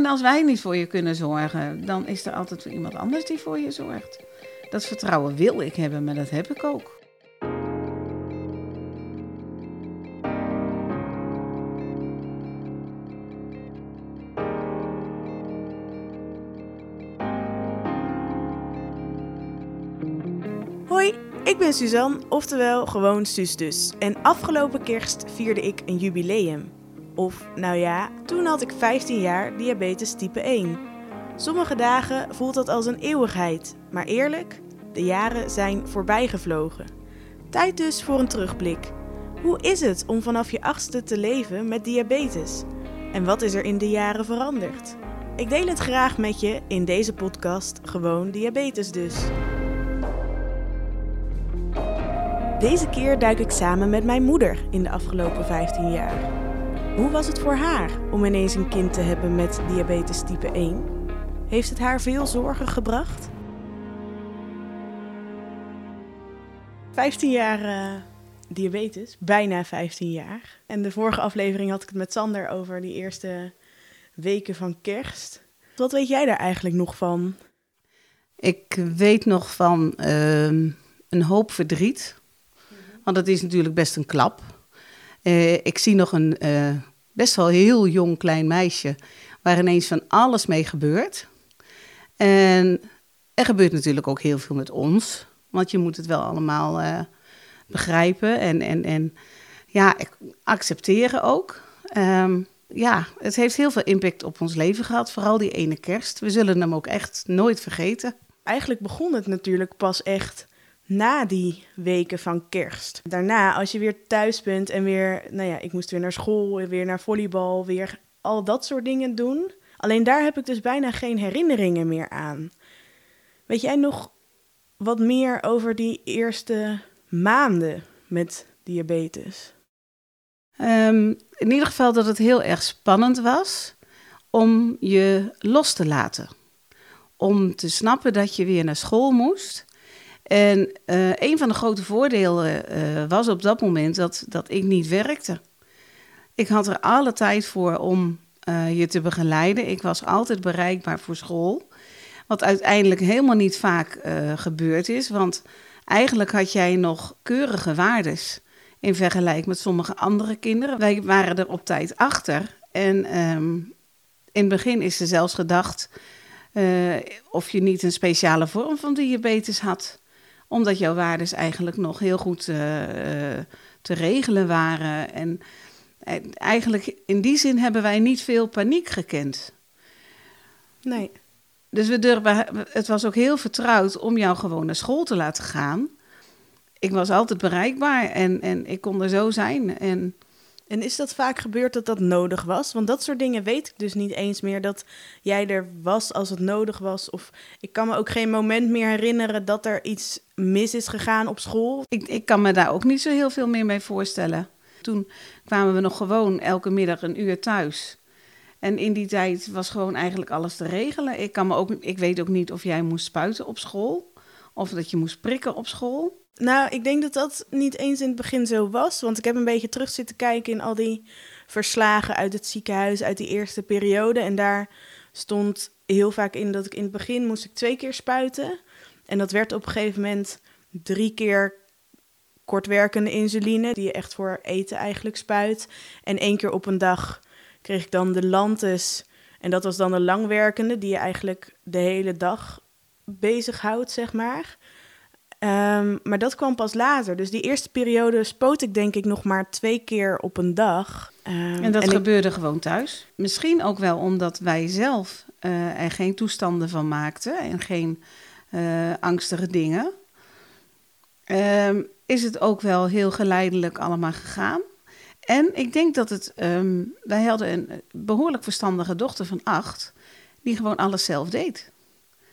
En als wij niet voor je kunnen zorgen, dan is er altijd iemand anders die voor je zorgt. Dat vertrouwen wil ik hebben, maar dat heb ik ook. Hoi, ik ben Suzanne, oftewel gewoon Suus dus. En afgelopen kerst vierde ik een jubileum. Of, nou ja, toen had ik 15 jaar diabetes type 1. Sommige dagen voelt dat als een eeuwigheid, maar eerlijk, de jaren zijn voorbijgevlogen. Tijd dus voor een terugblik. Hoe is het om vanaf je achtste te leven met diabetes? En wat is er in de jaren veranderd? Ik deel het graag met je in deze podcast Gewoon Diabetes dus. Deze keer duik ik samen met mijn moeder in de afgelopen 15 jaar. Hoe was het voor haar om ineens een kind te hebben met diabetes type 1? Heeft het haar veel zorgen gebracht? 15 jaar uh, diabetes, bijna 15 jaar. En de vorige aflevering had ik het met Sander over die eerste weken van kerst. Wat weet jij daar eigenlijk nog van? Ik weet nog van uh, een hoop verdriet. Want dat is natuurlijk best een klap. Uh, ik zie nog een uh, best wel heel jong klein meisje waar ineens van alles mee gebeurt. En er gebeurt natuurlijk ook heel veel met ons. Want je moet het wel allemaal uh, begrijpen en, en, en ja, accepteren ook. Um, ja, het heeft heel veel impact op ons leven gehad, vooral die ene kerst. We zullen hem ook echt nooit vergeten. Eigenlijk begon het natuurlijk pas echt na die weken van kerst. Daarna, als je weer thuis bent en weer, nou ja, ik moest weer naar school, weer naar volleybal, weer al dat soort dingen doen. Alleen daar heb ik dus bijna geen herinneringen meer aan. Weet jij nog wat meer over die eerste maanden met diabetes? Um, in ieder geval dat het heel erg spannend was om je los te laten. Om te snappen dat je weer naar school moest. En uh, een van de grote voordelen uh, was op dat moment dat, dat ik niet werkte. Ik had er alle tijd voor om uh, je te begeleiden. Ik was altijd bereikbaar voor school. Wat uiteindelijk helemaal niet vaak gebeurd is. Want eigenlijk had jij nog keurige waardes in vergelijking met sommige andere kinderen. Wij waren er op tijd achter. En um, in het begin is er zelfs gedacht of je niet een speciale vorm van diabetes had omdat jouw waardes eigenlijk nog heel goed uh, te regelen waren. En eigenlijk in die zin hebben wij niet veel paniek gekend. Nee. Dus we durven, het was ook heel vertrouwd om jou gewoon naar school te laten gaan. Ik was altijd bereikbaar en, en ik kon er zo zijn. En en is dat vaak gebeurd dat dat nodig was? Want dat soort dingen weet ik dus niet eens meer dat jij er was als het nodig was. Of ik kan me ook geen moment meer herinneren dat er iets mis is gegaan op school. Ik, ik kan me daar ook niet zo heel veel meer mee voorstellen. Toen kwamen we nog gewoon elke middag een uur thuis. En in die tijd was gewoon eigenlijk alles te regelen. Ik, kan me ook, ik weet ook niet of jij moest spuiten op school. Of dat je moest prikken op school. Nou, ik denk dat dat niet eens in het begin zo was. Want ik heb een beetje terug zitten kijken in al die verslagen uit het ziekenhuis, uit die eerste periode. En daar stond heel vaak in dat ik in het begin moest ik twee keer spuiten. En dat werd op een gegeven moment drie keer kortwerkende insuline, die je echt voor eten eigenlijk spuit. En één keer op een dag kreeg ik dan de Lantus. En dat was dan de langwerkende, die je eigenlijk de hele dag bezighoudt, zeg maar. Um, maar dat kwam pas later. Dus die eerste periode spoot ik denk ik nog maar twee keer op een dag. Um, en dat en gebeurde ik... gewoon thuis? Misschien ook wel omdat wij zelf uh, er geen toestanden van maakten en geen uh, angstige dingen. Um, is het ook wel heel geleidelijk allemaal gegaan. En ik denk dat het. wij hadden een behoorlijk verstandige dochter van acht, die gewoon alles zelf deed.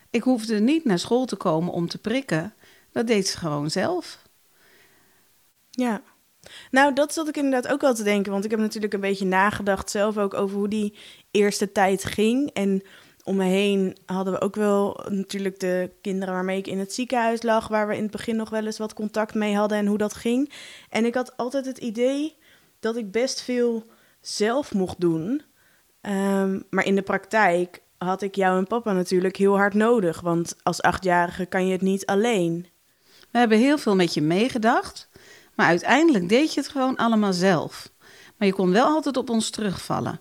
Ik hoefde niet naar school te komen om te prikken. Dat deed ze gewoon zelf. Ja. Nou, dat zat ik inderdaad ook wel te denken. Want ik heb natuurlijk een beetje nagedacht zelf ook over hoe die eerste tijd ging. En om me heen hadden we ook wel natuurlijk de kinderen waarmee ik in het ziekenhuis lag. Waar we in het begin nog wel eens wat contact mee hadden en hoe dat ging. En ik had altijd het idee dat ik best veel zelf mocht doen. Ehm, maar in de praktijk had ik jou en papa natuurlijk heel hard nodig. Want als achtjarige kan je het niet alleen. We hebben heel veel met je meegedacht, maar uiteindelijk deed je het gewoon allemaal zelf. Maar je kon wel altijd op ons terugvallen.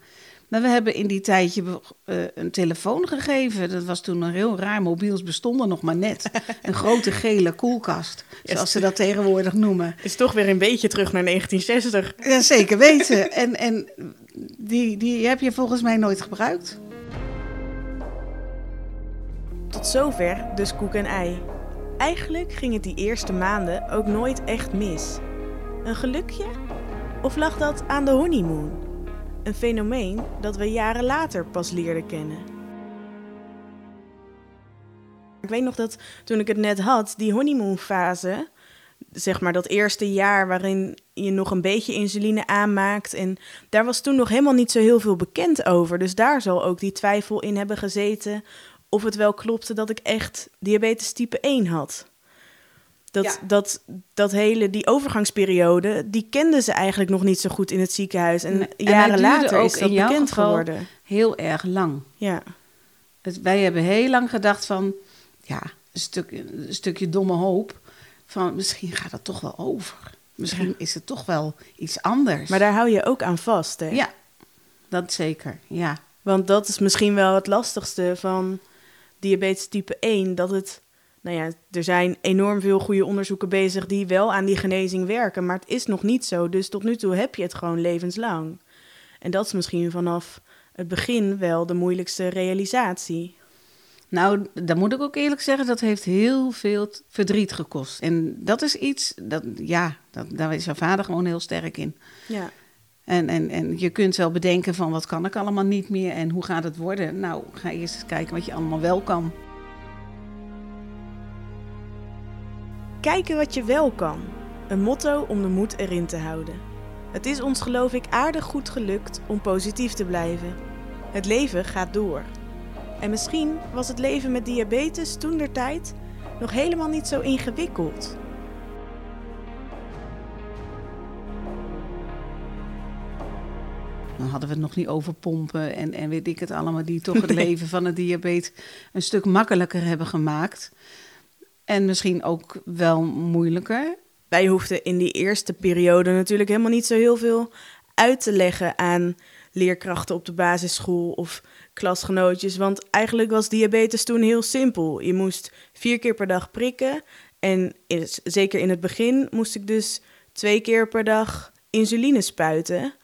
Maar we hebben in die tijd je uh, een telefoon gegeven. Dat was toen een heel raar. Mobiels bestonden nog maar net. Een grote gele koelkast, zoals ze dat tegenwoordig noemen. Is toch weer een beetje terug naar 1960. Ja, zeker weten. En, en die, die heb je volgens mij nooit gebruikt. Tot zover dus koek en ei. Eigenlijk ging het die eerste maanden ook nooit echt mis. Een gelukje? Of lag dat aan de honeymoon? Een fenomeen dat we jaren later pas leerden kennen. Ik weet nog dat toen ik het net had, die honeymoon-fase, zeg maar dat eerste jaar waarin je nog een beetje insuline aanmaakt. En daar was toen nog helemaal niet zo heel veel bekend over. Dus daar zal ook die twijfel in hebben gezeten of het wel klopte dat ik echt diabetes type 1 had. Dat, dat, dat hele, die overgangsperiode, die kenden ze eigenlijk nog niet zo goed in het ziekenhuis. En, jaren later ook is dat bekend geworden. Heel erg lang. Ja. Het, wij hebben heel lang gedacht van, ja, een, stuk, een stukje domme hoop. Van misschien gaat het toch wel over. Misschien is het toch wel iets anders. Maar daar hou je ook aan vast, hè? Ja, dat zeker, ja. Want dat is misschien wel het lastigste van diabetes type 1. Dat het, nou ja, er zijn enorm veel goede onderzoeken bezig die wel aan die genezing werken. Maar het is nog niet zo. Dus tot nu toe heb je het gewoon levenslang. En dat is misschien vanaf het begin wel de moeilijkste realisatie. Nou, dan moet ik ook eerlijk zeggen, dat heeft heel veel verdriet gekost. En dat is iets, dat, ja, dat, daar is jouw vader gewoon heel sterk in. Ja. En, en, en je kunt wel bedenken van wat kan ik allemaal niet meer en hoe gaat het worden. Nou, ga eerst eens kijken wat je allemaal wel kan. Kijken wat je wel kan. Een motto om de moed erin te houden. Het is ons geloof ik aardig goed gelukt om positief te blijven. Het leven gaat door. En misschien was het leven met diabetes toen der tijd nog helemaal niet zo ingewikkeld. Dan hadden we het nog niet over pompen en, en weet ik het allemaal, die toch het leven van het diabetes een stuk makkelijker hebben gemaakt. En misschien ook wel moeilijker. Wij hoefden in die eerste periode natuurlijk helemaal niet zo heel veel uit te leggen aan leerkrachten op de basisschool of klasgenootjes. Want eigenlijk was diabetes toen heel simpel. Je moest vier keer per dag prikken. En zeker in het begin moest ik dus twee keer per dag insuline spuiten.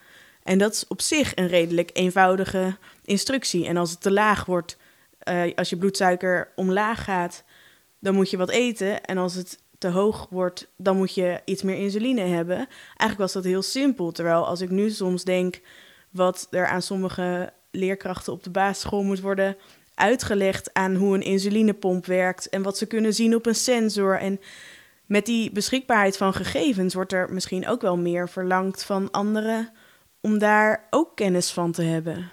En dat is op zich een redelijk eenvoudige instructie. En als het te laag wordt, uh, als je bloedsuiker omlaag gaat, dan moet je wat eten. En als het te hoog wordt, dan moet je iets meer insuline hebben. Eigenlijk was dat heel simpel. Terwijl als ik nu soms denk wat er aan sommige leerkrachten op de basisschool moet worden uitgelegd aan hoe een insulinepomp werkt en wat ze kunnen zien op een sensor. En met die beschikbaarheid van gegevens wordt er misschien ook wel meer verlangd van anderen om daar ook kennis van te hebben.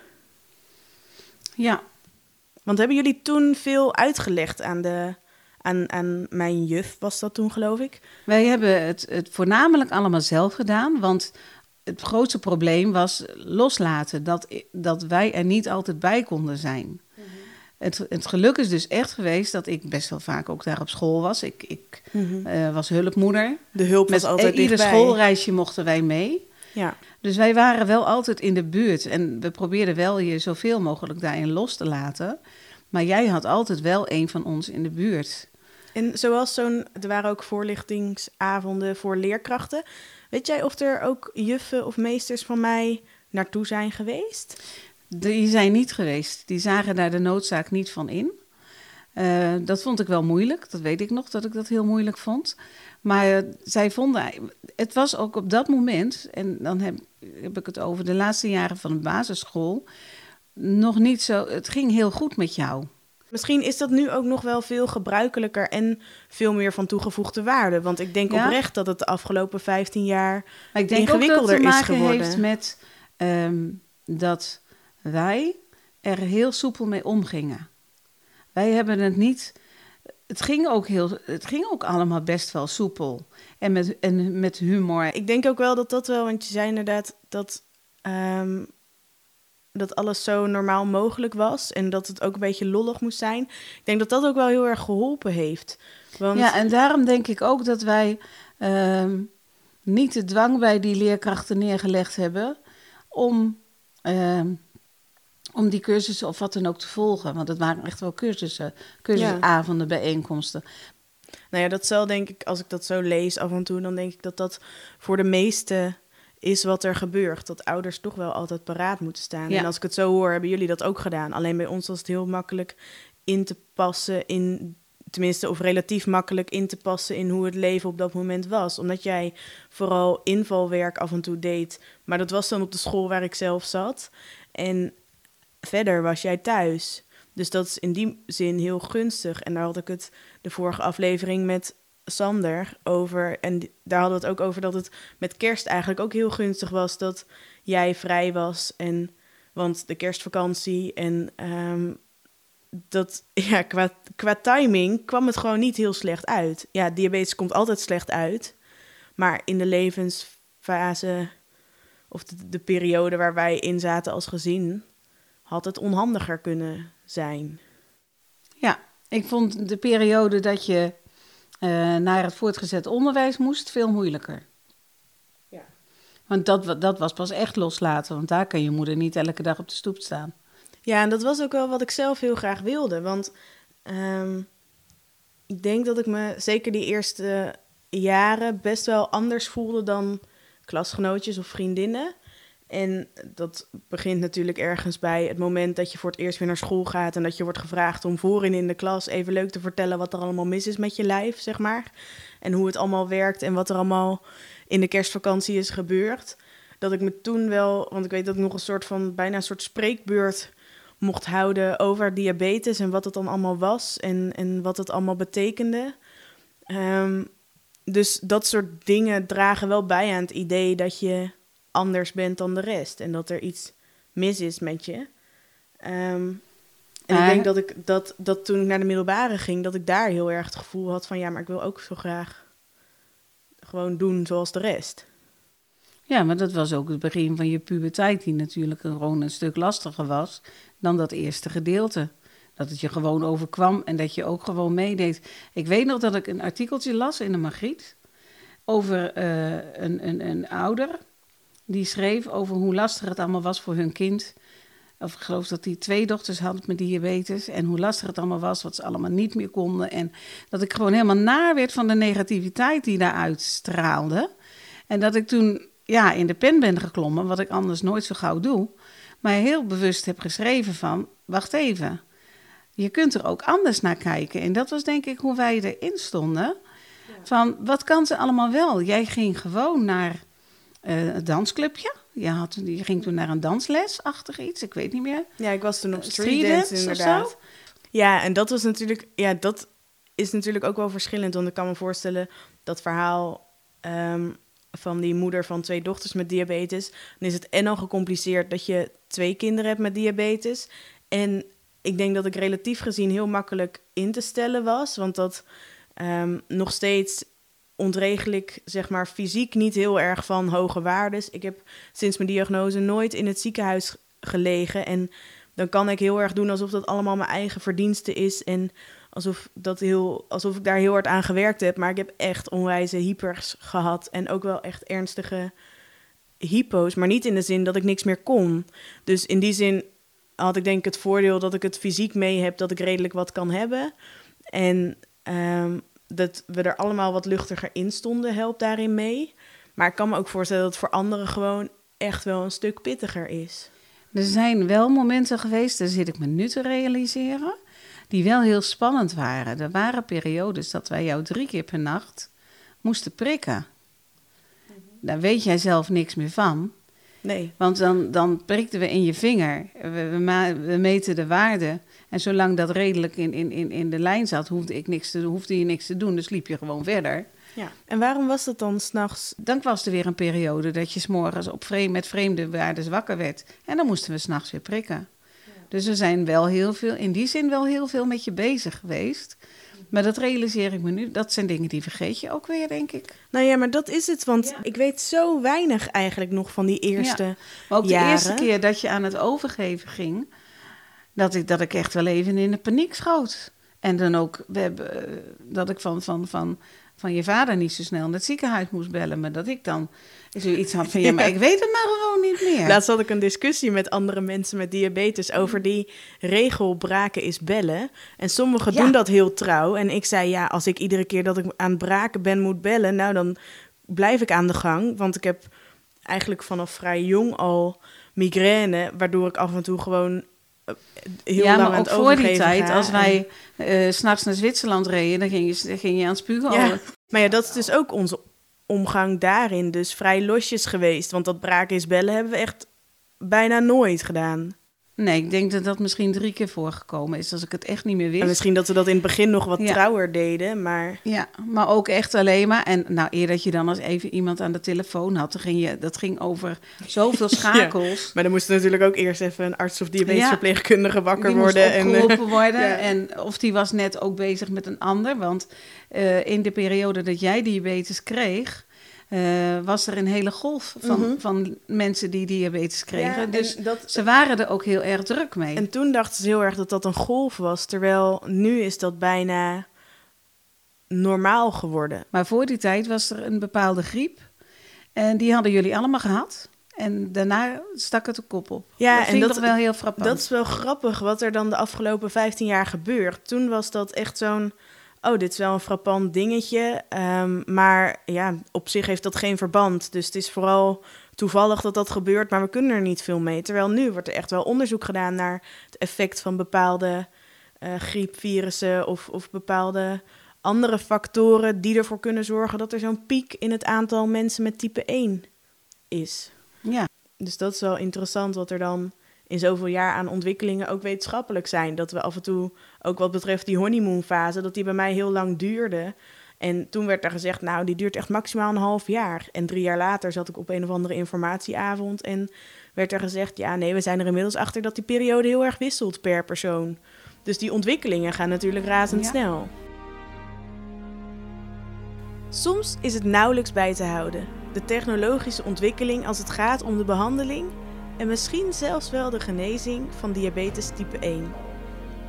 Ja. Want hebben jullie toen veel uitgelegd aan, de, aan, aan mijn juf, was dat toen geloof ik? Wij hebben het, het voornamelijk allemaal zelf gedaan, want het grootste probleem was loslaten. Dat, dat wij er niet altijd bij konden zijn. Mhm. Het, het, geluk is dus echt geweest dat ik best wel vaak ook daar op school was. Ik, ik mhm. eh, was hulpmoeder. De hulp was Met altijd ieder schoolreisje mochten wij mee. Ja. Dus wij waren wel altijd in de buurt. En we probeerden wel je zoveel mogelijk daarin los te laten. Maar jij had altijd wel een van ons in de buurt. En zoals zo'n, er waren ook voorlichtingsavonden voor leerkrachten. Weet jij of er ook juffen of meesters van mij naartoe zijn geweest? Die zijn niet geweest. Die zagen daar de noodzaak niet van in. Uh, dat vond ik wel moeilijk. Dat weet ik nog, dat ik dat heel moeilijk vond. Maar uh, zij vonden, het was ook op dat moment, en dan heb, heb, ik het over de laatste jaren van de basisschool, nog niet zo. Het ging heel goed met jou. Misschien is dat nu ook nog wel veel gebruikelijker en veel meer van toegevoegde waarde. Want ik denk oprecht dat het de afgelopen 15 jaar maar ik denk ingewikkelder ook dat het te maken is heeft met um, dat wij er heel soepel mee omgingen. Wij hebben het niet. Het ging ook, heel, het ging ook allemaal best wel soepel. En met, en met humor. Ik denk ook wel dat dat wel, want je zei inderdaad dat um, dat alles zo normaal mogelijk was en dat het ook een beetje lollig moest zijn. Ik denk dat dat ook wel heel erg geholpen heeft. Want... Ja, en daarom denk ik ook dat wij ehm, niet de dwang bij die leerkrachten neergelegd hebben om, ehm, om die cursussen of wat dan ook te volgen. Want het waren echt wel cursussen, cursusavonden, bijeenkomsten. Nou ja, dat zal denk ik, als ik dat zo lees af en toe, dan denk ik dat dat voor de meeste is wat er gebeurt. Dat ouders toch wel altijd paraat moeten staan. En als ik het zo hoor, hebben jullie dat ook gedaan. Alleen bij ons was het heel makkelijk in te passen in tenminste, of relatief makkelijk in te passen in hoe het leven op dat moment was. Omdat jij vooral invalwerk af en toe deed. Maar dat was dan op de school waar ik zelf zat. En verder was jij thuis. Dus dat is in die zin heel gunstig. En daar had ik het de vorige aflevering met Sander over. En daar hadden we het ook over dat het met kerst eigenlijk ook heel gunstig was dat jij vrij was. En want de kerstvakantie en um, dat, ja, qua, qua timing kwam het gewoon niet heel slecht uit. Ja, diabetes komt altijd slecht uit. Maar in de levensfase of de, de periode waar wij in zaten als gezin, had het onhandiger kunnen zijn. Ja, ik vond de periode dat je uh, naar het voortgezet onderwijs moest veel moeilijker. Ja. Want dat, dat was pas echt loslaten, want daar kan je moeder niet elke dag op de stoep staan. Ja, en dat was ook wel wat ik zelf heel graag wilde. Want um, ik denk dat ik me zeker die eerste jaren best wel anders voelde dan klasgenootjes of vriendinnen. En dat begint natuurlijk ergens bij het moment dat je voor het eerst weer naar school gaat en dat je wordt gevraagd om voorin in de klas even leuk te vertellen wat er allemaal mis is met je lijf, zeg maar. En hoe het allemaal werkt en wat er allemaal in de kerstvakantie is gebeurd. Dat ik me toen wel, want ik weet dat ik nog een soort van bijna een soort spreekbeurt mocht houden over diabetes en wat het dan allemaal was en, en wat het allemaal betekende. Um, dus dat soort dingen dragen wel bij aan het idee dat je anders bent dan de rest en dat er iets mis is met je. Um, en ik denk dat ik dat, dat toen ik naar de middelbare ging, dat ik daar heel erg het gevoel had van ja, maar ik wil ook zo graag gewoon doen zoals de rest. Ja, maar dat was ook het begin van je puberteit, die natuurlijk gewoon een stuk lastiger was dan dat eerste gedeelte. Dat het je gewoon overkwam en dat je ook gewoon meedeed. Ik weet nog dat ik een artikeltje las in de Magriet over uh, een, een, een ouder. Die schreef over hoe lastig het allemaal was voor hun kind. Of ik geloof dat hij twee dochters had met diabetes. En hoe lastig het allemaal was, wat ze allemaal niet meer konden. En dat ik gewoon helemaal naar werd van de negativiteit die daaruit straalde. En dat ik toen ja, in de pen ben geklommen, wat ik anders nooit zo gauw doe. Maar heel bewust heb geschreven van, wacht even, je kunt er ook anders naar kijken. En dat was denk ik hoe wij erin stonden. Van, wat kan ze allemaal wel? Jij ging gewoon naar uh, het dansclubje. Je, had, je ging toen naar een danslesachtig iets, ik weet niet meer. Ja, ik was toen op street, dance, inderdaad. Ja, en dat was natuurlijk, ja, dat is natuurlijk ook wel verschillend. Want ik kan me voorstellen, dat verhaal um, van die moeder van twee dochters met diabetes, dan is het en al gecompliceerd dat je twee kinderen hebt met diabetes. En ik denk dat ik relatief gezien heel makkelijk in te stellen was, want dat um, nog steeds ontregel ik zeg maar fysiek niet heel erg van hoge waardes. Ik heb sinds mijn diagnose nooit in het ziekenhuis gelegen en dan kan ik heel erg doen alsof dat allemaal mijn eigen verdienste is en alsof, dat heel, alsof ik daar heel hard aan gewerkt heb. Maar ik heb echt onwijze hypers gehad. En ook wel echt ernstige hypo's. Maar niet in de zin dat ik niks meer kon. Dus in die zin had ik denk ik het voordeel dat ik het fysiek mee heb. Dat ik redelijk wat kan hebben. En um, dat we er allemaal wat luchtiger in stonden, helpt daarin mee. Maar ik kan me ook voorstellen dat het voor anderen gewoon echt wel een stuk pittiger is. Er zijn wel momenten geweest, daar zit ik me nu te realiseren, die wel heel spannend waren. Er waren periodes dat wij jou drie keer per nacht moesten prikken. Daar weet jij zelf niks meer van. Nee. Want dan, dan prikten we in je vinger. We, we, we, meten de waarde. En zolang dat redelijk in, in, in, in de lijn zat, hoefde, ik niks te, hoefde je niks te doen. Dus liep je gewoon verder. Ja. En waarom was dat dan s'nachts? Dan was er weer een periode dat je s'morgens op vreemd, met vreemde waarden wakker werd. En dan moesten we s'nachts weer prikken. Dus we zijn wel heel veel, in die zin wel heel veel met je bezig geweest. Maar dat realiseer ik me nu. Dat zijn dingen die vergeet je ook weer, denk ik. Nou ja, maar dat is het. Want ik weet zo weinig eigenlijk nog van die eerste Ja. Maar ook jaren. de eerste keer dat je aan het overgeven ging, dat ik, dat ik echt wel even in de paniek schoot. En dan ook, we hebben, eh, dat ik van, van, van, van je vader niet zo snel naar het ziekenhuis moest bellen. Maar dat ik dan zoiets had van, ja, maar ik weet het maar gewoon niet meer. Laatst had ik een discussie met andere mensen met diabetes over die regel braken is bellen. En sommigen Ja. doen dat heel trouw. En ik zei, ja, als ik iedere keer dat ik aan het braken ben moet bellen, nou dan blijf ik aan de gang. Want ik heb eigenlijk vanaf vrij jong al migraine, waardoor ik af en toe gewoon eh, heel ja, lang maar aan ook voor die tijd, ga. als En- wij eh, s s'nachts naar Zwitserland reden, dan ging je, ging je aan het spugen. Ja. al. Maar ja, dat is dus ook onze omgang daarin. Dus vrij losjes geweest. Want dat braken is bellen hebben we echt bijna nooit gedaan. Nee, ik denk dat dat misschien drie keer voorgekomen is, als ik het echt niet meer wist. En misschien dat we dat in het begin nog wat Ja. trouwer deden, maar... Ja, maar ook echt alleen maar. En nou, eer dat je dan eens even iemand aan de telefoon had, dan ging je, dat ging over zoveel schakels. Maar dan moest natuurlijk ook eerst even een arts of Ja. diabetesverpleegkundige wakker Die moest worden. En, eh, worden. ja. En of die was net ook bezig met een ander. Want eh, in de periode dat jij diabetes kreeg, eh, was er een hele golf van, Mhm. van mensen die diabetes kregen. Ja, dus dat, ze waren er ook heel erg druk mee. en toen dachten ze heel erg dat dat een golf was. Terwijl nu is dat bijna normaal geworden. Maar voor die tijd was er een bepaalde griep. En die hadden jullie allemaal gehad. En daarna stak het de kop op. Ja, dat en vind ik dat- toch wel heel frappant. Dat is wel grappig wat er dan de afgelopen 15 jaar gebeurt. Toen was dat echt zo'n. Oh, dit is wel een frappant dingetje. ehm, maar ja, op zich heeft dat geen verband. Dus het is vooral toevallig dat dat gebeurt, maar we kunnen er niet veel mee. Terwijl nu wordt er echt wel onderzoek gedaan naar het effect van bepaalde eh, griepvirussen of, of bepaalde andere factoren die ervoor kunnen zorgen dat er zo'n piek in het aantal mensen met type 1 is. Ja, Dus dat is wel interessant wat er dan in zoveel jaar aan ontwikkelingen ook wetenschappelijk zijn. Dat we af en toe, ook wat betreft die honeymoonfase, dat die bij mij heel lang duurde. En toen werd er gezegd, nou, die duurt echt maximaal een half jaar. En drie jaar later zat ik op een of andere informatieavond en werd er gezegd, ja, nee, we zijn er inmiddels achter dat die periode heel erg wisselt per persoon. Dus die ontwikkelingen gaan natuurlijk razendsnel. Soms is het nauwelijks bij te houden. De technologische ontwikkeling als het gaat om de behandeling en misschien zelfs wel de genezing van diabetes type 1.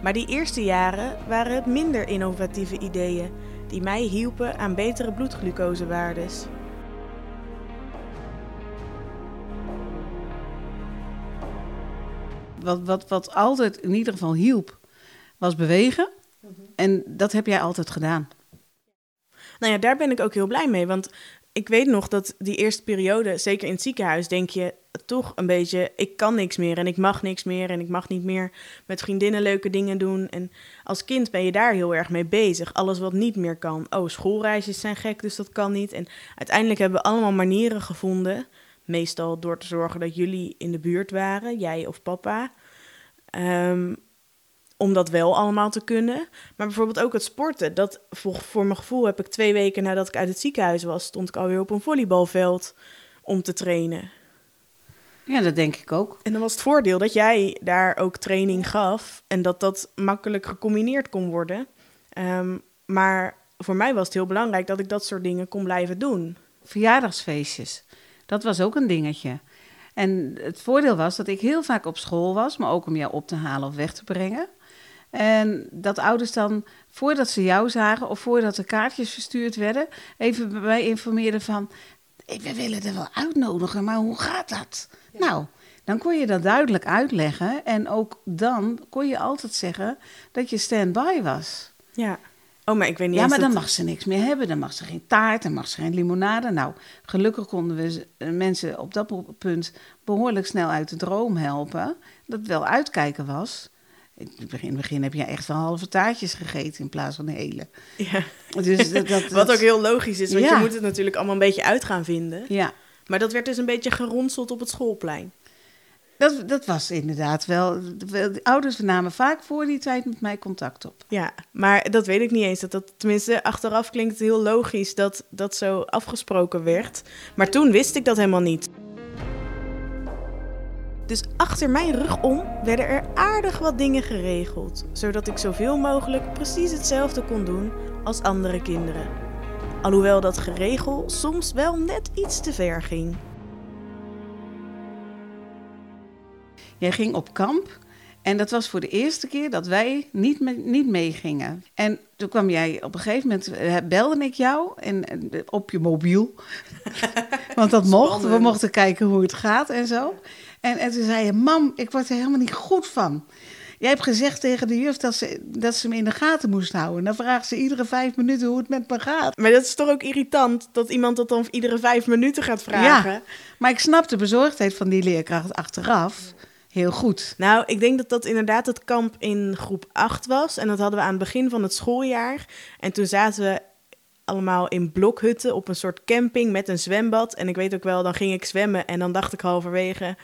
Maar die eerste jaren waren het minder innovatieve ideeën die mij hielpen aan betere bloedglucosewaardes. wat, wat, wat altijd in ieder geval hielp, was bewegen. En dat heb jij altijd gedaan. Nou ja, daar ben ik ook heel blij mee. Want ik weet nog dat die eerste periode, zeker in het ziekenhuis, denk je toch een beetje: ik kan niks meer en ik mag niks meer en ik mag niet meer met vriendinnen leuke dingen doen. En als kind ben je daar heel erg mee bezig. Alles wat niet meer kan. Oh, schoolreisjes zijn gek, dus dat kan niet. En uiteindelijk hebben we allemaal manieren gevonden. Meestal door te zorgen dat jullie in de buurt waren, jij of papa. Ehm, om dat wel allemaal te kunnen. Maar bijvoorbeeld ook het sporten. Dat voor, voor mijn gevoel heb ik twee weken nadat ik uit het ziekenhuis was, stond ik alweer op een volleybalveld om te trainen. Ja, dat denk ik ook. En dan was het voordeel dat jij daar ook training gaf en dat dat makkelijk gecombineerd kon worden. Ehm, maar voor mij was het heel belangrijk dat ik dat soort dingen kon blijven doen. Verjaardagsfeestjes, dat was ook een dingetje. En het voordeel was dat ik heel vaak op school was, maar ook om jou op te halen of weg te brengen. En dat ouders dan, voordat ze jou zagen of voordat de kaartjes verstuurd werden, even bij mij informeerden van, "Hey, we willen er wel uitnodigen, maar hoe gaat dat? Nou, dan kon je dat duidelijk uitleggen en ook dan kon je altijd zeggen dat je stand-by was. Ja. Oh, maar ik weet niet Ja, maar dan dat- mag ze niks meer hebben. Dan mag ze geen taart, dan mag ze geen limonade. Nou, gelukkig konden we eh, mensen op dat punt behoorlijk snel uit de droom helpen. Dat wel uitkijken was. In het begin, heb je echt wel halve taartjes gegeten in plaats van een hele. Ja. Dus dat, dat, Wat ook heel logisch is, want Ja. je moet het natuurlijk allemaal een beetje uit gaan vinden. Ja, Maar dat werd dus een beetje geronseld op het schoolplein. dat, dat was inderdaad wel. De ouders namen vaak voor die tijd met mij contact op. Ja, maar dat weet ik niet eens. Dat, dat, tenminste, achteraf klinkt het heel logisch dat dat zo afgesproken werd. Maar toen wist ik dat helemaal niet. Dus achter mijn rug om werden er aardig wat dingen geregeld, zodat ik zoveel mogelijk precies hetzelfde kon doen als andere kinderen. Alhoewel dat geregel soms wel net iets te ver ging. Jij ging op kamp en dat was voor de eerste keer dat wij niet, me- niet meegingen. En toen kwam jij op een gegeven moment, eh, belde ik jou en, en, op je mobiel. Want dat mocht, we mochten kijken hoe het gaat en zo. En, en toen zei je, mam, ik word er helemaal niet goed van. Jij hebt gezegd tegen de juf dat ze, dat ze me in de gaten moest houden. Dan vraagt ze iedere vijf minuten hoe het met me gaat. Maar dat is toch ook irritant dat iemand dat dan iedere vijf minuten gaat vragen. Ja, maar ik snap de bezorgdheid van die leerkracht achteraf heel goed. Nou, ik denk dat dat inderdaad het kamp in groep 8 was. En dat hadden we aan het begin van het schooljaar. En toen zaten we allemaal in blokhutten op een soort camping met een zwembad. En ik weet ook wel, dan ging ik zwemmen en dan dacht ik halverwege...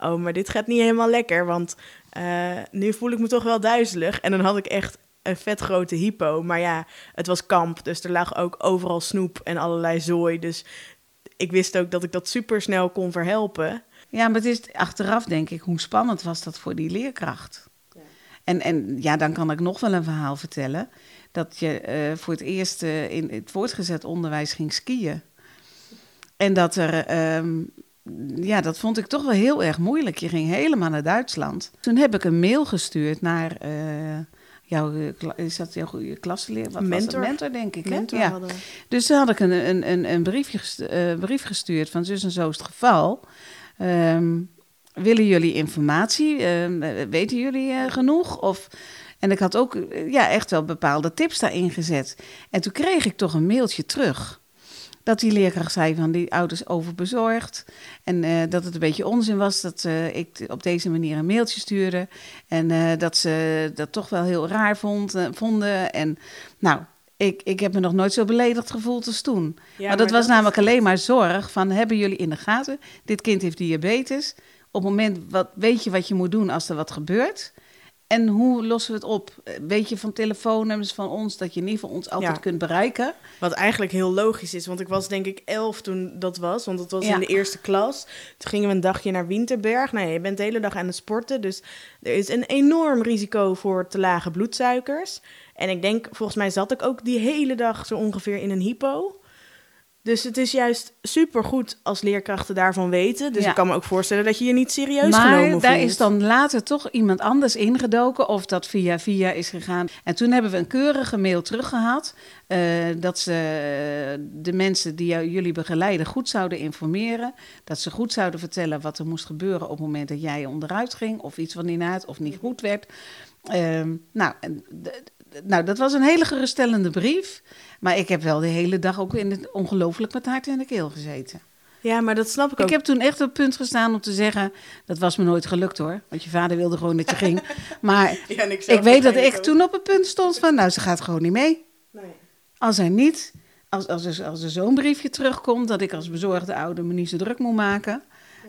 Oh, maar dit gaat niet helemaal lekker, want eh, nu voel ik me toch wel duizelig. En dan had ik echt een vet grote hypo. Maar ja, het was kamp, dus er lag ook overal snoep en allerlei zooi. Dus ik wist ook dat ik dat super snel kon verhelpen. Ja, maar het is achteraf denk ik, hoe spannend was dat voor die leerkracht? En, en ja, dan kan ik nog wel een verhaal vertellen. Dat je eh, voor het eerst eh, in het voortgezet onderwijs ging skiën. En dat er, ehm, ja, dat vond ik toch wel heel erg moeilijk. Je ging helemaal naar Duitsland. Toen heb ik een mail gestuurd naar eh, jouw, eh, is dat jouw goede klassenleer? Wat was? Mentor. Mentor, denk ik. hè? Ja. Dus toen had ik een, een, een, een briefje eh, brief gestuurd van zus en zo is het geval. Ehm, willen jullie informatie? Ehm, eh, weten jullie genoeg? Of, en ik had ook ja, echt wel bepaalde tips daarin gezet. En toen kreeg ik toch een mailtje terug. Dat die leerkracht zei van die ouders overbezorgd. En eh, dat het een beetje onzin was dat eh, ik op deze manier een mailtje stuurde. En eh, dat ze dat toch wel heel raar vond, vonden. En nou, ik, ik heb me nog nooit zo beledigd gevoeld als toen. Ja, maar dat was namelijk alleen maar zorg van hebben jullie in de gaten, dit kind heeft diabetes. Op het moment wat, weet je wat je moet doen als er wat gebeurt. En hoe lossen we het op? Eh, Weet je van telefoonnummers van ons dat je in ieder geval ons altijd Ja. kunt bereiken? Wat eigenlijk heel logisch is, want ik was denk ik elf toen dat was, want dat was Ja. in de eerste klas. Toen gingen we een dagje naar Winterberg. Nou, ja, je bent de hele dag aan het sporten, dus er is een enorm risico voor te lage bloedsuikers. En ik denk, volgens mij zat ik ook die hele dag zo ongeveer in een hypo. Dus het is juist supergoed als leerkrachten daarvan weten. Dus Ja. ik kan me ook voorstellen dat je je niet serieus maar genomen daar voelt. is dan later toch iemand anders ingedoken of dat via via is gegaan. En toen hebben we een keurige mail teruggehad eh, dat ze eh, de mensen die jullie begeleiden goed zouden informeren. Dat ze goed zouden vertellen wat er moest gebeuren op het moment dat jij onderuit ging of iets van die naad of niet goed werd. Ehm, nou, nou, dat was een hele geruststellende brief. Maar ik heb wel de hele dag ook in het ongelooflijk met hart in de keel gezeten. Ja, maar dat snap ik ook. Ik heb toen echt op het punt gestaan om te zeggen... dat was me nooit gelukt hoor, want je vader wilde gewoon dat je ging. Maar Ja, ik weet dat ik ook. toen op het punt stond van... nou, ze gaat gewoon niet mee. Nee. Als hij niet, als, als, er, als er zo'n briefje terugkomt... dat ik als bezorgde ouder me niet zo druk moet maken...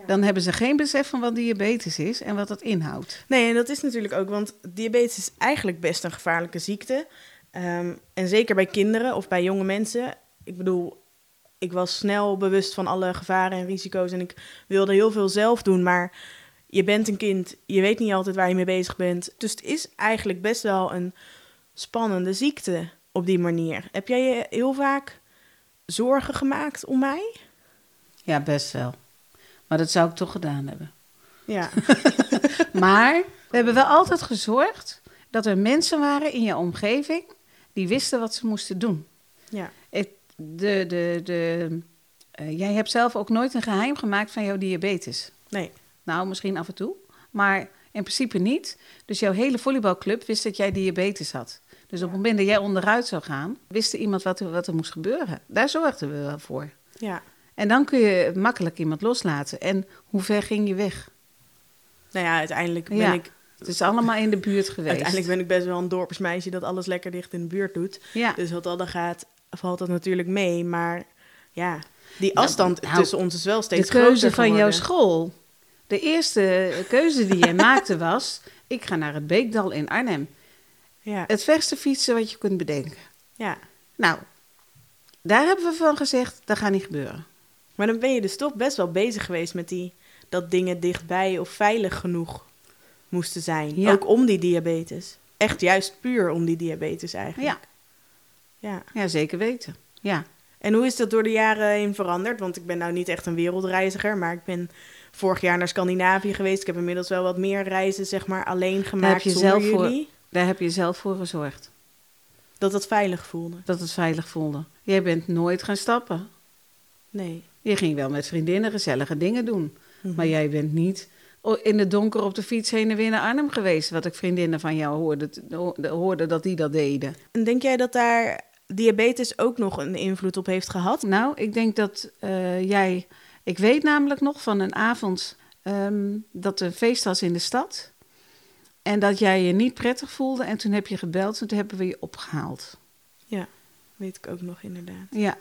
dan hebben ze geen besef van wat diabetes is en wat dat inhoudt. Nee, en dat is natuurlijk ook, want diabetes is eigenlijk best een gevaarlijke ziekte. Ehm, en zeker bij kinderen of bij jonge mensen. Ik bedoel, ik was snel bewust van alle gevaren en risico's en ik wilde heel veel zelf doen, maar je bent een kind, je weet niet altijd waar je mee bezig bent. Dus het is eigenlijk best wel een spannende ziekte op die manier. Heb jij je heel vaak zorgen gemaakt om mij? Ja, best wel. Maar dat zou ik toch gedaan hebben. Ja, Maar we hebben wel altijd gezorgd... dat er mensen waren in je omgeving... die wisten wat ze moesten doen. ja. De, de, de, eh, jij hebt zelf ook nooit een geheim gemaakt van jouw diabetes. Nee. Nou, misschien af en toe, maar in principe niet. Dus jouw hele volleybalclub wist dat jij diabetes had. Dus op het moment dat jij onderuit zou gaan, wist er iemand wat er, wat er moest gebeuren. Daar zorgden we wel voor. Ja. En dan kun je makkelijk iemand loslaten. En hoe ver ging je weg? Nou ja, uiteindelijk ben Ja, ik Het is allemaal in de buurt geweest. Uiteindelijk ben ik best wel een dorpsmeisje dat alles lekker dicht in de buurt doet. Ja. Dus wat dat dan gaat, valt dat natuurlijk mee. Maar ja, die afstand nou, tussen ons is wel de steeds keuze groter van jouw school. De eerste keuze die jij maakte was... ik ga naar het Beekdal in Arnhem. Ja, Het verste fietsen wat je kunt bedenken. ja. Nou, daar hebben we van gezegd, dat gaat niet gebeuren. Maar dan ben je dus toch best wel bezig geweest met die dat dingen dichtbij of veilig genoeg moesten zijn. Ja. Ook om die diabetes. Echt juist puur om die diabetes eigenlijk. Ja. ja. Ja, zeker weten. Ja. En hoe is dat door de jaren heen veranderd? Want ik ben nou niet echt een wereldreiziger, maar ik ben vorig jaar naar Scandinavië geweest. Ik heb inmiddels wel wat meer reizen, zeg maar, alleen gemaakt je zonder zelf voor- jullie. Daar heb je zelf voor gezorgd. Dat het veilig voelde. Dat het veilig voelde. Jij bent nooit gaan stappen. Nee. Je ging wel met vriendinnen gezellige dingen doen. Mhm. Maar jij bent niet o- in het donker op de fiets heen en weer naar Arnhem geweest. Wat ik vriendinnen van jou hoorde, hoorde dat die dat deden. En denk jij dat daar diabetes ook nog een invloed op heeft gehad? Nou, ik denk dat eh, jij... Ik weet namelijk nog van een avond ehm, dat er een feest was in de stad. En dat jij je niet prettig voelde. En toen heb je gebeld en toen hebben we je opgehaald. Ja, weet ik ook nog inderdaad. Ja.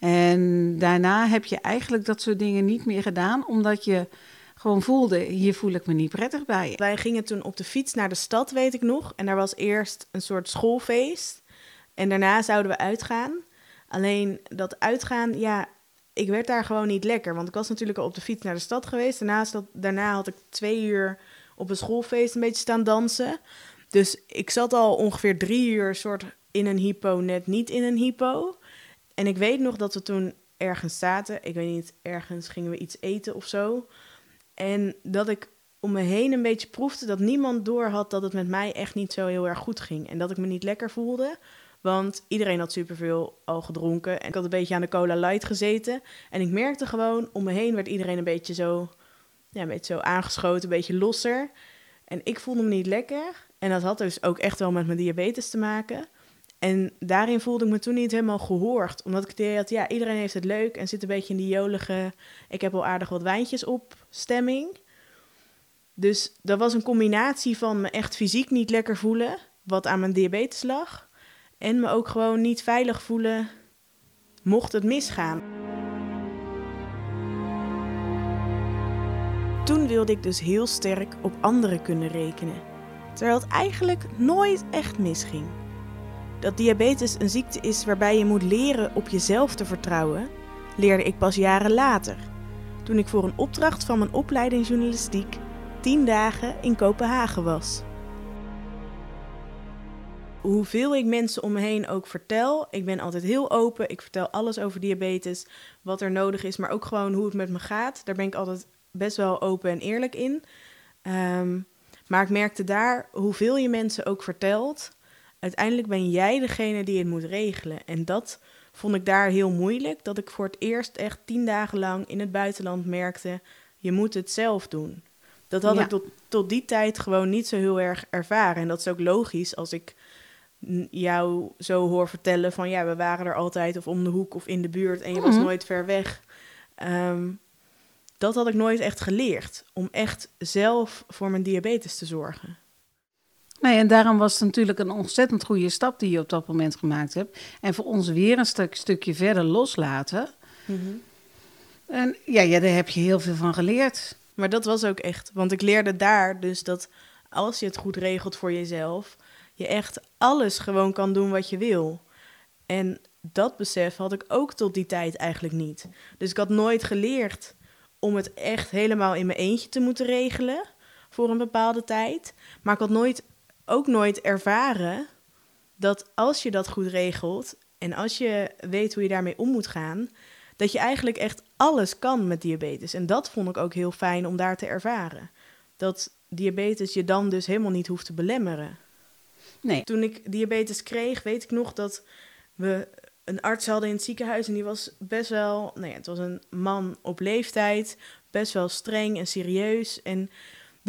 En daarna heb je eigenlijk dat soort dingen niet meer gedaan. Omdat je gewoon voelde, hier voel ik me niet prettig bij. Wij gingen toen op de fiets naar de stad, weet ik nog. En daar was eerst een soort schoolfeest. En daarna zouden we uitgaan. Alleen dat uitgaan, ja, ik werd daar gewoon niet lekker. Want ik was natuurlijk al op de fiets naar de stad geweest. Daarnaast dat, daarna had ik twee uur op een schoolfeest een beetje staan dansen. Dus ik zat al ongeveer drie uur soort in een hypo, net niet in een hypo. En ik weet nog dat we toen ergens zaten. Ik weet niet, ergens gingen we iets eten of zo. En dat ik om me heen een beetje proefde dat niemand door had dat het met mij echt niet zo heel erg goed ging. En dat ik me niet lekker voelde. Want iedereen had superveel al gedronken. En ik had een beetje aan de cola light gezeten. En ik merkte gewoon, om me heen werd iedereen een beetje zo, ja, een beetje zo aangeschoten, een beetje losser. En ik voelde me niet lekker. En dat had dus ook echt wel met mijn diabetes te maken. En daarin voelde ik me toen niet helemaal gehoord. Omdat ik had, ja, iedereen heeft het leuk en zit een beetje in die jolige... ik heb al aardig wat wijntjes op stemming. Dus dat was een combinatie van me echt fysiek niet lekker voelen... wat aan mijn diabetes lag... en me ook gewoon niet veilig voelen mocht het misgaan. Toen wilde ik dus heel sterk op anderen kunnen rekenen. Terwijl het eigenlijk nooit echt misging. Dat diabetes een ziekte is waarbij je moet leren op jezelf te vertrouwen, leerde ik pas jaren later. Toen ik voor een opdracht van mijn opleiding journalistiek tien dagen in Kopenhagen was. Hoeveel ik mensen om me heen ook vertel, ik ben altijd heel open. Ik vertel alles over diabetes, wat er nodig is, maar ook gewoon hoe het met me gaat. Daar ben ik altijd best wel open en eerlijk in. Ehm, maar ik merkte daar, hoeveel je mensen ook vertelt, uiteindelijk ben jij degene die het moet regelen. En dat vond ik daar heel moeilijk. Dat ik voor het eerst echt tien dagen lang in het buitenland merkte, je moet het zelf doen. Dat had Ja. ik tot, tot die tijd gewoon niet zo heel erg ervaren. En dat is ook logisch als ik jou zo hoor vertellen van ja, we waren er altijd of om de hoek of in de buurt en je was Mhm. nooit ver weg. Ehm, dat had ik nooit echt geleerd. Om echt zelf voor mijn diabetes te zorgen. Nee, en daarom was het natuurlijk een ontzettend goede stap die je op dat moment gemaakt hebt. En voor ons weer een stuk, stukje verder loslaten. En ja, ja, daar heb je heel veel van geleerd. Maar dat was ook echt. Want ik leerde daar dus dat als je het goed regelt voor jezelf, je echt alles gewoon kan doen wat je wil. En dat besef had ik ook tot die tijd eigenlijk niet. Dus ik had nooit geleerd om het echt helemaal in mijn eentje te moeten regelen voor een bepaalde tijd. Maar ik had nooit, ook nooit ervaren dat als je dat goed regelt en als je weet hoe je daarmee om moet gaan, dat je eigenlijk echt alles kan met diabetes. En dat vond ik ook heel fijn om daar te ervaren. Dat diabetes je dan dus helemaal niet hoeft te belemmeren. Nee, Toen ik diabetes kreeg, weet ik nog dat we een arts hadden in het ziekenhuis. En die was best wel, nou ja, het was een man op leeftijd, best wel streng en serieus. En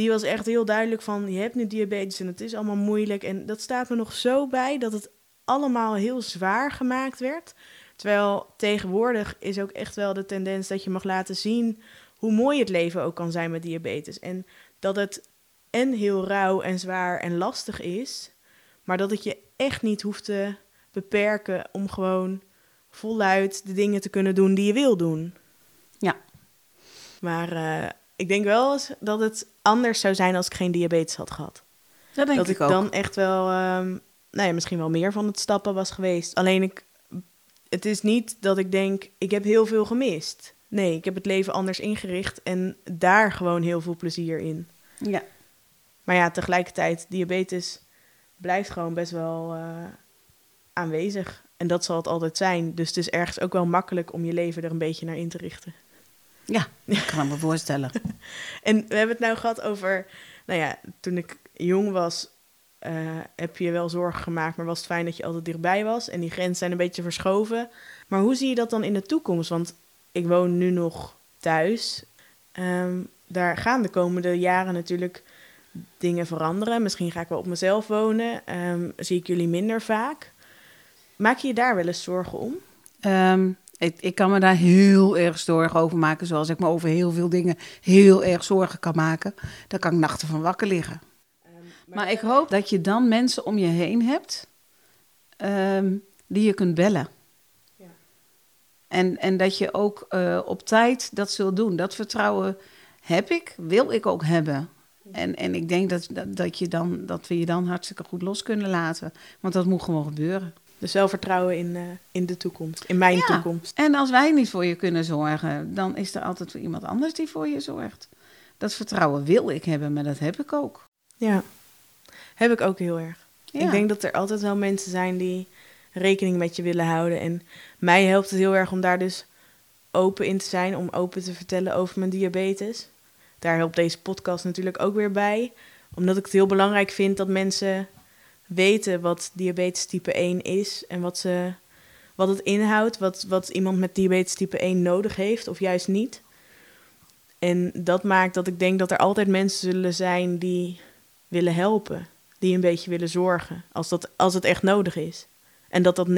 die was echt heel duidelijk van, je hebt nu diabetes en het is allemaal moeilijk. En dat staat me nog zo bij dat het allemaal heel zwaar gemaakt werd. Terwijl tegenwoordig is ook echt wel de tendens dat je mag laten zien hoe mooi het leven ook kan zijn met diabetes. En dat het en heel rauw en zwaar en lastig is, maar dat het je echt niet hoeft te beperken om gewoon voluit de dingen te kunnen doen die je wil doen. Ja. Maar eh, ik denk wel eens dat het anders zou zijn als ik geen diabetes had gehad. dat denk dat ik ik ook. dan echt wel, ehm, nou ja, misschien wel meer van het stappen was geweest. Alleen ik, het is niet dat ik denk, ik heb heel veel gemist. Nee, ik heb het leven anders ingericht en daar gewoon heel veel plezier in. Ja. Maar ja, tegelijkertijd, diabetes blijft gewoon best wel eh, aanwezig. En dat zal het altijd zijn. Dus het is ergens ook wel makkelijk om je leven er een beetje naar in te richten. Ja, ik kan me voorstellen. En we hebben het nou gehad over, nou ja, toen ik jong was, eh, heb je wel zorgen gemaakt, maar was het fijn dat je altijd dichtbij was. En die grenzen zijn een beetje verschoven. Maar hoe zie je dat dan in de toekomst? Want ik woon nu nog thuis. Ehm, daar gaan de komende jaren natuurlijk dingen veranderen. Misschien ga ik wel op mezelf wonen. Ehm, zie ik jullie minder vaak. Maak je je daar wel eens zorgen om? Ehm, ik, ik kan me daar heel erg zorgen over maken. Zoals ik me over heel veel dingen heel erg zorgen kan maken. Daar kan ik nachten van wakker liggen. Maar ik hoop dat je dan mensen om je heen hebt ehm, die je kunt bellen. Ja. En, en dat je ook eh, op tijd dat zult doen. Dat vertrouwen heb ik, wil ik ook hebben. En, en ik denk dat, dat, dat, je dan, dat we je dan hartstikke goed los kunnen laten. Want dat moet gewoon gebeuren. Dus zelfvertrouwen in, uh, in de toekomst, in mijn Ja. toekomst. En als wij niet voor je kunnen zorgen, dan is er altijd iemand anders die voor je zorgt. Dat vertrouwen wil ik hebben, maar dat heb ik ook. Ja, heb ik ook heel erg. Ja. Ik denk dat er altijd wel mensen zijn die rekening met je willen houden. En mij helpt het heel erg om daar dus open in te zijn, om open te vertellen over mijn diabetes. Daar helpt deze podcast natuurlijk ook weer bij. Omdat ik het heel belangrijk vind dat mensen weten wat diabetes type 1 is en wat, wat het inhoudt, wat, wat iemand met diabetes type 1 nodig heeft of juist niet. En dat maakt dat ik denk dat er altijd mensen zullen zijn die willen helpen, die een beetje willen zorgen, als, dat, als het echt nodig is. En dat dat 90%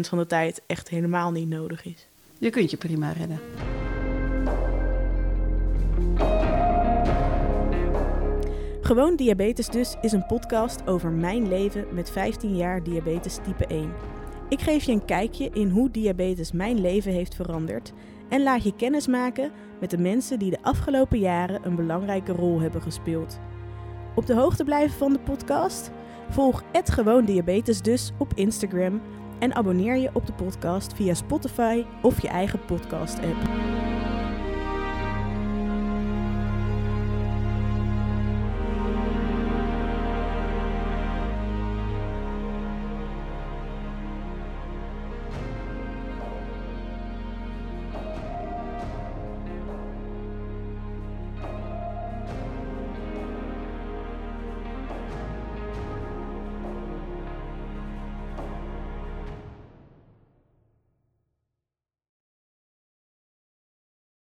van de tijd echt helemaal niet nodig is. Je kunt je prima redden. Gewoon Diabetes dus is een podcast over mijn leven met 15 jaar diabetes type 1. Ik geef je een kijkje in hoe diabetes mijn leven heeft veranderd en laat je kennis maken met de mensen die de afgelopen jaren een belangrijke rol hebben gespeeld. Op de hoogte blijven van de podcast? Volg het Gewoon Diabetes dus op Instagram en abonneer je op de podcast via Spotify of je eigen podcast app.